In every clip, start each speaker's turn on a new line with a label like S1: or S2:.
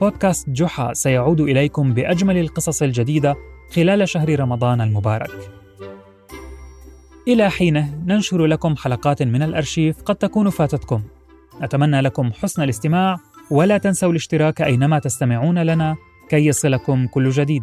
S1: بودكاست جحا سيعود إليكم بأجمل القصص الجديدة خلال شهر رمضان المبارك. إلى حينه ننشر لكم حلقات من الأرشيف قد تكون فاتتكم. نتمنى لكم حسن الاستماع ولا تنسوا الاشتراك أينما تستمعون لنا كي يصلكم كل جديد.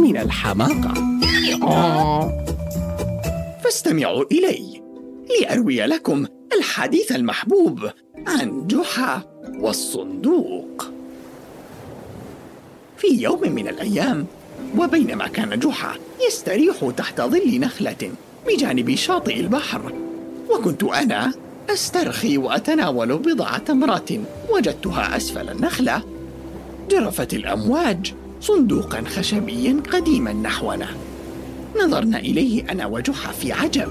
S2: من الحماقة. فاستمعوا إلي لأروي لكم الحديث المحبوب عن جحا والصندوق. في يوم من الأيام وبينما كان جحا يستريح تحت ظل نخلة بجانب شاطئ البحر وكنت أنا أسترخي وأتناول بضع تمرات وجدتها أسفل النخلة جرفت الأمواج صندوقا خشبيا قديما نحونا. نظرنا إليه أنا وجحا في عجب.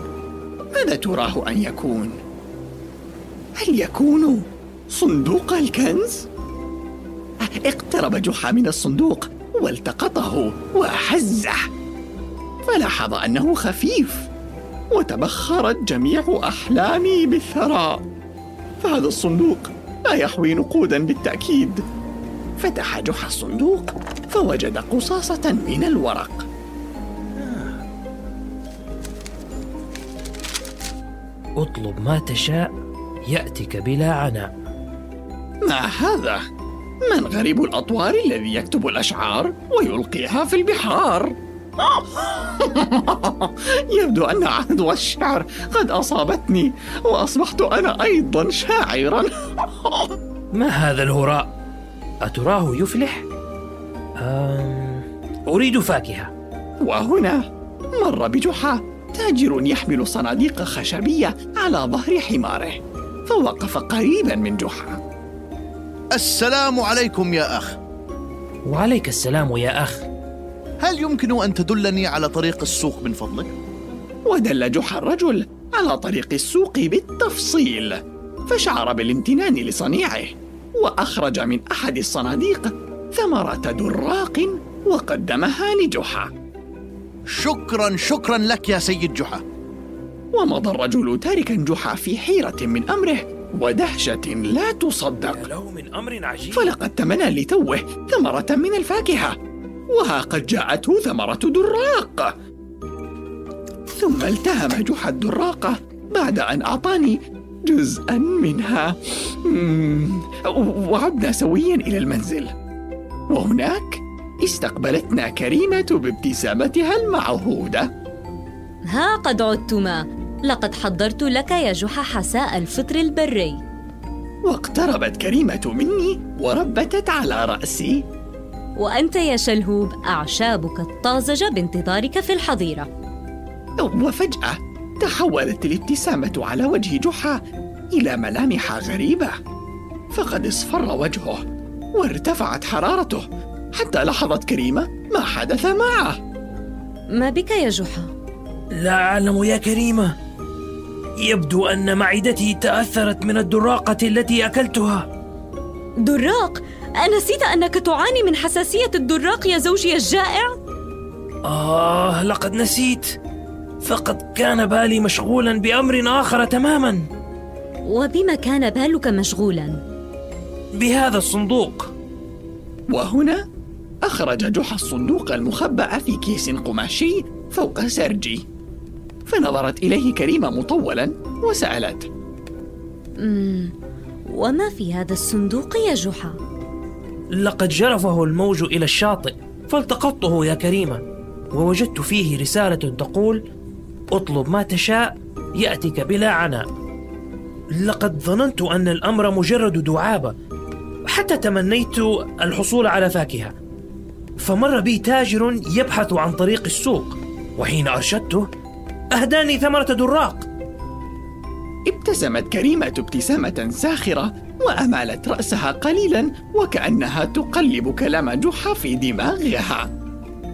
S2: ماذا تراه أن يكون؟ هل يكون صندوق الكنز؟ اقترب جحا من الصندوق والتقطه وحزه. فلاحظ أنه خفيف وتبخرت جميع أحلامي بالثراء. فهذا الصندوق لا يحوي نقودا بالتأكيد. فتح جحا الصندوق فوجد قصاصة من الورق
S3: اطلب ما تشاء يأتك بلا عناء
S4: ما هذا؟ من غريب الأطوار الذي يكتب الأشعار ويلقيها في البحار؟ يبدو أن عدوى الشعر قد أصابتني وأصبحت أنا أيضا شاعرا
S3: ما هذا الهراء؟ أتراه يفلح؟ أم... أريد فاكهة.
S4: وهنا مر بجحا تاجر يحمل صناديق خشبية على ظهر حماره فوقف قريبا من جحا.
S5: السلام عليكم يا أخ.
S3: وعليك السلام يا أخ.
S5: هل يمكن أن تدلني على طريق السوق من فضلك؟
S4: ودل جحا الرجل على طريق السوق بالتفصيل فشعر بالامتنان لصنيعه. وأخرج من أحد الصناديق ثمرة دراق وقدمها لجحا.
S5: شكرا شكرا لك يا سيد جحا.
S4: ومضى الرجل تاركا جحا في حيرة من أمره ودهشة لا تصدق.
S3: له من أمر عجيب.
S4: فلقد تمنى لتوه ثمرة من الفاكهة وها قد جاءته ثمرة دراق. ثم التهم جحا الدراقة بعد أن أعطاني جزءا منها. وعدنا سويا إلى المنزل. وهناك استقبلتنا كريمة بابتسامتها المعهودة.
S6: ها قد عدتما. لقد حضرت لك يا جحا حساء الفطر البري.
S4: واقتربت كريمة مني وربتت على رأسي.
S6: وأنت يا شلهوب أعشابك الطازجة بانتظارك في الحظيرة.
S4: وفجأة تحولت الابتسامة على وجه جحا إلى ملامح غريبة فقد اصفر وجهه وارتفعت حرارته حتى لاحظت كريمة ما حدث معه
S6: ما بك يا جحا؟
S3: لا أعلم يا كريمة يبدو أن معدتي تأثرت من الدراقة التي أكلتها
S6: دراق؟ أنسيت أنك تعاني من حساسية الدراق يا زوجي الجائع؟
S3: آه لقد نسيت فقد كان بالي مشغولا بأمر آخر تماما
S6: وبما كان بالك مشغولا؟
S3: بهذا الصندوق
S4: وهنا أخرج جحا الصندوق المخبأ في كيس قماشي فوق سرجي فنظرت إليه كريمة مطولا وسألت
S6: مم. وما في هذا الصندوق يا جحا؟
S3: لقد جرفه الموج إلى الشاطئ فالتقطته يا كريمة ووجدت فيه رسالة تقول اطلب ما تشاء يأتك بلا عناء. لقد ظننت أن الأمر مجرد دعابة حتى تمنيت الحصول على فاكهة. فمر بي تاجر يبحث عن طريق السوق وحين أرشدته أهداني ثمرة دراق.
S4: ابتسمت كريمة ابتسامة ساخرة وأمالت رأسها قليلا وكأنها تقلب كلام جحا في دماغها.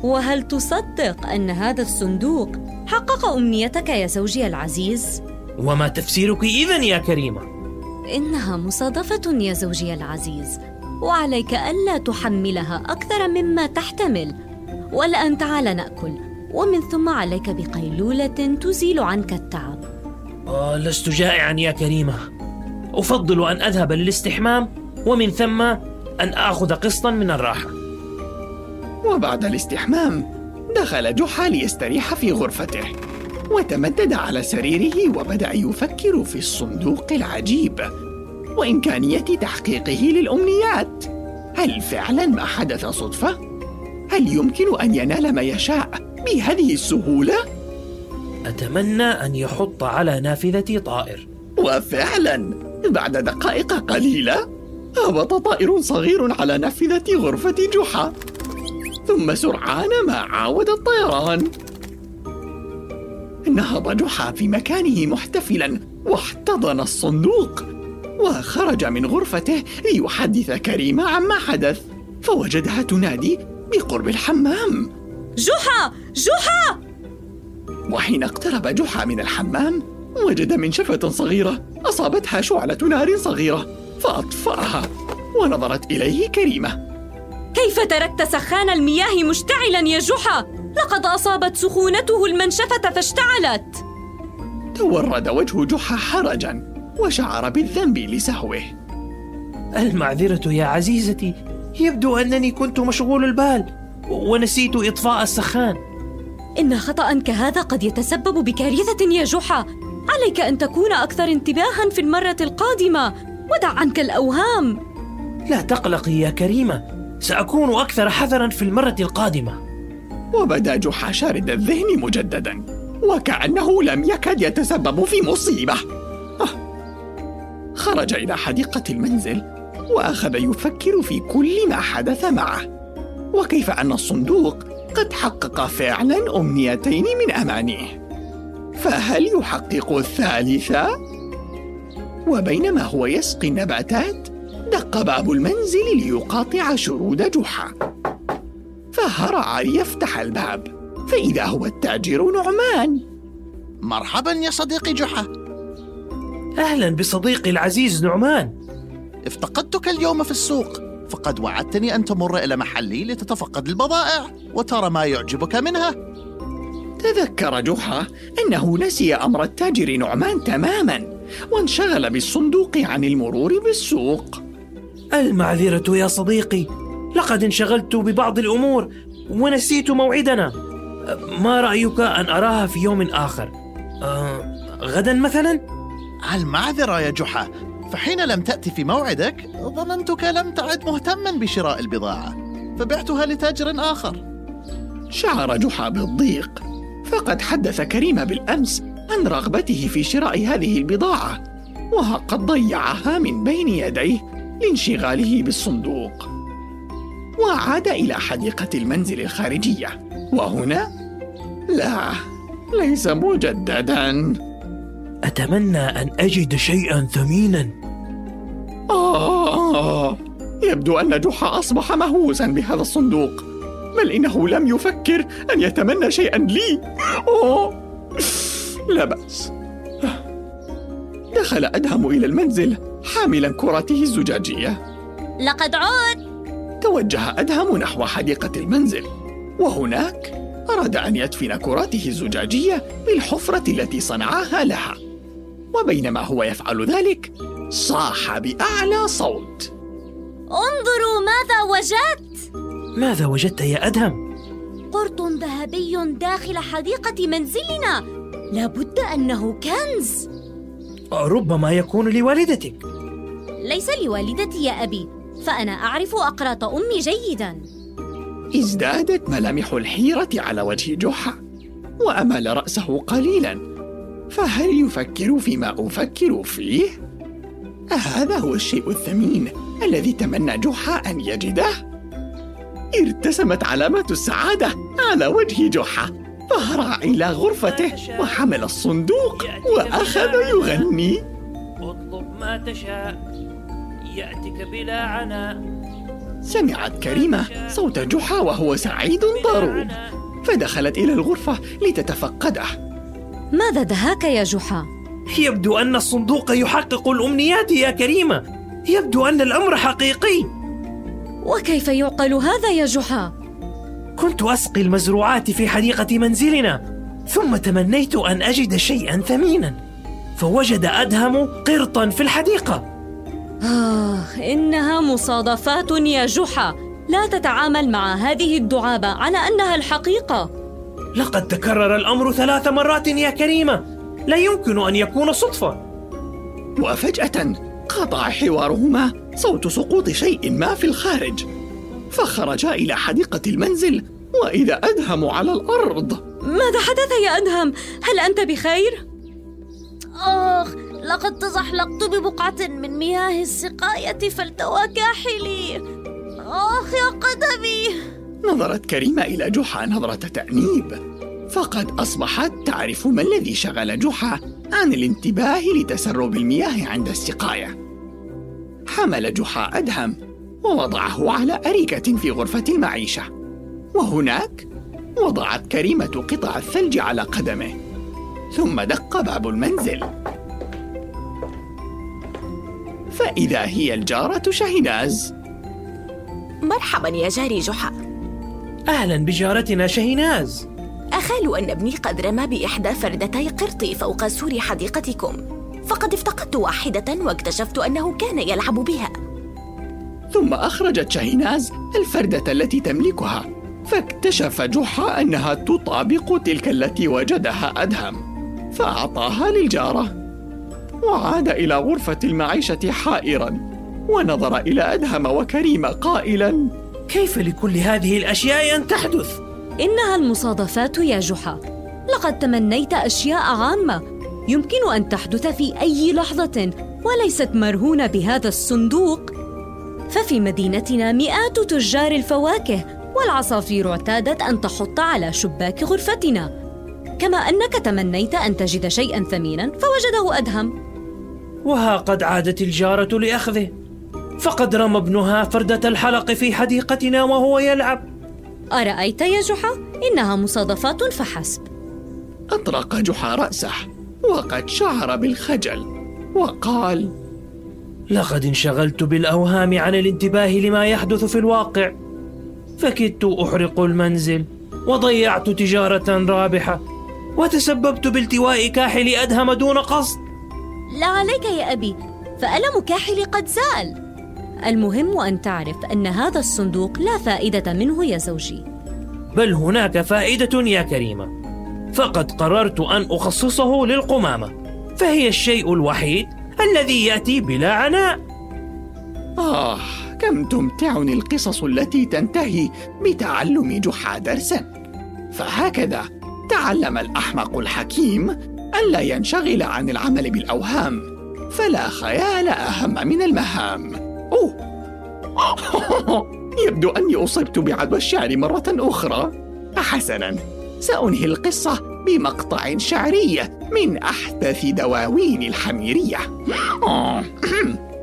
S6: وهل تصدق أن هذا الصندوق حقق أمنيتك يا زوجي العزيز؟
S3: وما تفسيرك إذن يا كريمة؟
S6: إنها مصادفة يا زوجي العزيز وعليك ألا تحملها أكثر مما تحتمل والآن تعال نأكل ومن ثم عليك بقيلولة تزيل عنك التعب
S3: آه لست جائعا يا كريمة أفضل أن أذهب للاستحمام ومن ثم أن آخذ قسطا من الراحة
S4: وبعد الاستحمام دخل جحا ليستريح في غرفته وتمدد على سريره وبدأ يفكر في الصندوق العجيب وإمكانية تحقيقه للأمنيات هل فعلا ما حدث صدفة؟ هل يمكن أن ينال ما يشاء بهذه السهولة؟
S3: أتمنى أن يحط على نافذتي طائر
S4: وفعلا بعد دقائق قليلة هبط طائر صغير على نافذة غرفة جحا ثم سرعان ما عاود الطيران. نهض جحا في مكانه محتفلا واحتضن الصندوق وخرج من غرفته ليحدث كريمة عما حدث فوجدها تنادي بقرب الحمام.
S6: جحا! جحا!
S4: وحين اقترب جحا من الحمام وجد منشفة صغيرة أصابتها شعلة نار صغيرة فأطفأها ونظرت إليه كريمة.
S6: كيف تركت سخان المياه مشتعلا يا جحا؟ لقد أصابت سخونته المنشفة فاشتعلت.
S4: تورد وجه جحا حرجا وشعر بالذنب لسهوه.
S3: المعذرة يا عزيزتي يبدو أنني كنت مشغول البال ونسيت إطفاء السخان.
S6: إن خطأ كهذا قد يتسبب بكارثة يا جحا. عليك أن تكون أكثر انتباها في المرة القادمة. ودع عنك الأوهام.
S3: لا تقلقي يا كريمة سأكون أكثر حذرا في المرة القادمة
S4: وبدا جحا شارد الذهن مجددا وكأنه لم يكد يتسبب في مصيبة آه. خرج إلى حديقة المنزل وأخذ يفكر في كل ما حدث معه وكيف أن الصندوق قد حقق فعلا أمنيتين من أمانيه فهل يحقق الثالثة؟ وبينما هو يسقي النباتات دق باب المنزل ليقاطع شرود جحا. فهرع ليفتح الباب. فإذا هو التاجر نعمان.
S5: مرحبا يا صديقي جحا.
S3: أهلا بصديقي العزيز نعمان.
S5: افتقدتك اليوم في السوق. فقد وعدتني أن تمر إلى محلي لتتفقد البضائع وترى ما يعجبك منها.
S4: تذكر جحا أنه نسي أمر التاجر نعمان تماما وانشغل بالصندوق عن المرور بالسوق.
S3: المعذرة يا صديقي لقد انشغلت ببعض الأمور ونسيت موعدنا ما رأيك أن أراها في يوم آخر؟ آه غدا مثلا؟
S5: المعذرة يا جحا فحين لم تأتي في موعدك ظننتك لم تعد مهتما بشراء البضاعة فبعتها لتاجر آخر
S4: شعر جحا بالضيق فقد حدث كريم بالأمس عن رغبته في شراء هذه البضاعة وقد ضيعها من بين يديه لانشغاله بالصندوق. وعاد إلى حديقة المنزل الخارجية. وهنا؟ لا ليس مجددا.
S3: أتمنى أن أجد شيئا ثمينا.
S4: آه يبدو أن جحا أصبح مهووسا بهذا الصندوق. بل إنه لم يفكر أن يتمنى شيئا لي. أوه. لا بأس. دخل أدهم إلى المنزل حاملا كرته الزجاجية.
S6: لقد عدت
S4: توجه أدهم نحو حديقة المنزل وهناك أراد أن يدفن كراته الزجاجية بالحفرة التي صنعها لها. وبينما هو يفعل ذلك صاح بأعلى صوت.
S6: انظروا ماذا وجدت.
S3: ماذا وجدت يا أدهم؟
S6: قرط ذهبي داخل حديقة منزلنا. لابد أنه كنز.
S3: ربما يكون لوالدتك
S6: ليس لوالدتي يا أبي فأنا أعرف أقراط أمي جيداً
S4: ازدادت ملامح الحيرة على وجه جحا وأمال رأسه قليلا فهل يفكر فيما أفكر فيه؟ أهذا هو الشيء الثمين الذي تمنى جحا أن يجده؟ ارتسمت علامات السعادة على وجه جحا فهرع إلى غرفته وحمل الصندوق وأخذ يغني.
S3: اطلب ما تشاء. يأتك بلا عناء
S4: سمعت كريمة صوت جحا وهو سعيد ضروب. فدخلت إلى الغرفة لتتفقده.
S6: ماذا دهاك يا جحا؟
S3: يبدو أن الصندوق يحقق الأمنيات يا كريمة. يبدو أن الأمر حقيقي.
S6: وكيف يعقل هذا يا جحا؟
S3: كنت أسقي المزروعات في حديقة منزلنا ثم تمنيت أن أجد شيئا ثمينا فوجد أدهم قرطا في الحديقة.
S6: آه إنها مصادفات يا جحا. لا تتعامل مع هذه الدعابة على أنها الحقيقة.
S3: لقد تكرر الأمر ثلاث مرات يا كريمة. لا يمكن أن يكون صدفة.
S4: وفجأة قطع حوارهما صوت سقوط شيء ما في الخارج. فخرجا إلى حديقة المنزل وإذا أدهم على الأرض.
S6: ماذا حدث يا أدهم؟ هل أنت بخير؟
S7: آخ لقد تزحلقت ببقعة من مياه السقاية فالتوى كاحلي آخ يا قدمي.
S4: نظرت كريمة إلى جحا نظرة تأنيب. فقد أصبحت تعرف ما الذي شغل جحا عن الانتباه لتسرب المياه عند السقاية. حمل جحا أدهم ووضعه على أريكة في غرفة المعيشة. وهناك وضعت كريمة قطع الثلج على قدمه. ثم دق باب المنزل. فإذا هي الجارة شهناز.
S8: مرحبا يا جاري جحا.
S3: أهلا بجارتنا شهناز.
S8: أخال أن أبني قد رمى بإحدى فردتي قرطي فوق سور حديقتكم. فقد افتقدت واحدة واكتشفت أنه كان يلعب بها.
S4: ثم أخرجت شهناز الفردة التي تملكها فاكتشف جحا أنها تطابق تلك التي وجدها أدهم فأعطاها للجارة وعاد إلى غرفة المعيشة حائرا ونظر إلى أدهم وكريم قائلا
S3: كيف لكل هذه الأشياء أن تحدث؟
S6: إنها المصادفات يا جحا. لقد تمنيت أشياء عامة. يمكن أن تحدث في أي لحظة وليست مرهونة بهذا الصندوق. ففي مدينتنا مئات تجار الفواكه والعصافير اعتادت أن تحط على شباك غرفتنا. كما أنك تمنيت أن تجد شيئا ثمينا فوجده أدهم.
S3: وها قد عادت الجارة لأخذه. فقد رمى ابنها فردة الحلق في حديقتنا وهو يلعب.
S6: أرأيت يا جحا؟ إنها مصادفات فحسب.
S4: أطرق جحا رأسه وقد شعر بالخجل وقال
S3: لقد انشغلت بالأوهام عن الانتباه لما يحدث في الواقع. فكدت أحرق المنزل وضيعت تجارة رابحة وتسببت بالتواء كاحل أدهم دون قصد.
S6: لا عليك يا أبي فألم كاحل قد زال. المهم أن تعرف أن هذا الصندوق لا فائدة منه يا زوجي.
S3: بل هناك فائدة يا كريمة. فقد قررت أن أخصصه للقمامة فهي الشيء الوحيد الذي يأتي بلا عناء.
S4: آه كم تمتعني القصص التي تنتهي بتعلم جحا درسا. فهكذا تعلم الأحمق الحكيم ألا ينشغل عن العمل بالأوهام فلا خيال أهم من المهام. أوه. يبدو أني أصبت بعدوى الشعر مرة أخرى. حسنا سأنهي القصة بمقطع شعري من أحدث دواوين الحميرية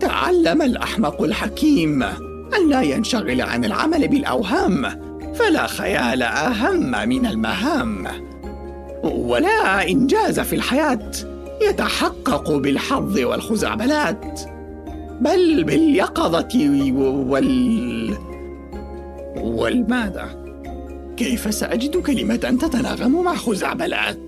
S4: تعلم الأحمق الحكيم أن لا ينشغل عن العمل بالأوهام فلا خيال أهم من المهام ولا إنجاز في الحياة يتحقق بالحظ والخزعبلات بل باليقظة وال والماذا؟ كيف سأجد كلمة تتناغم مع خزعبلات؟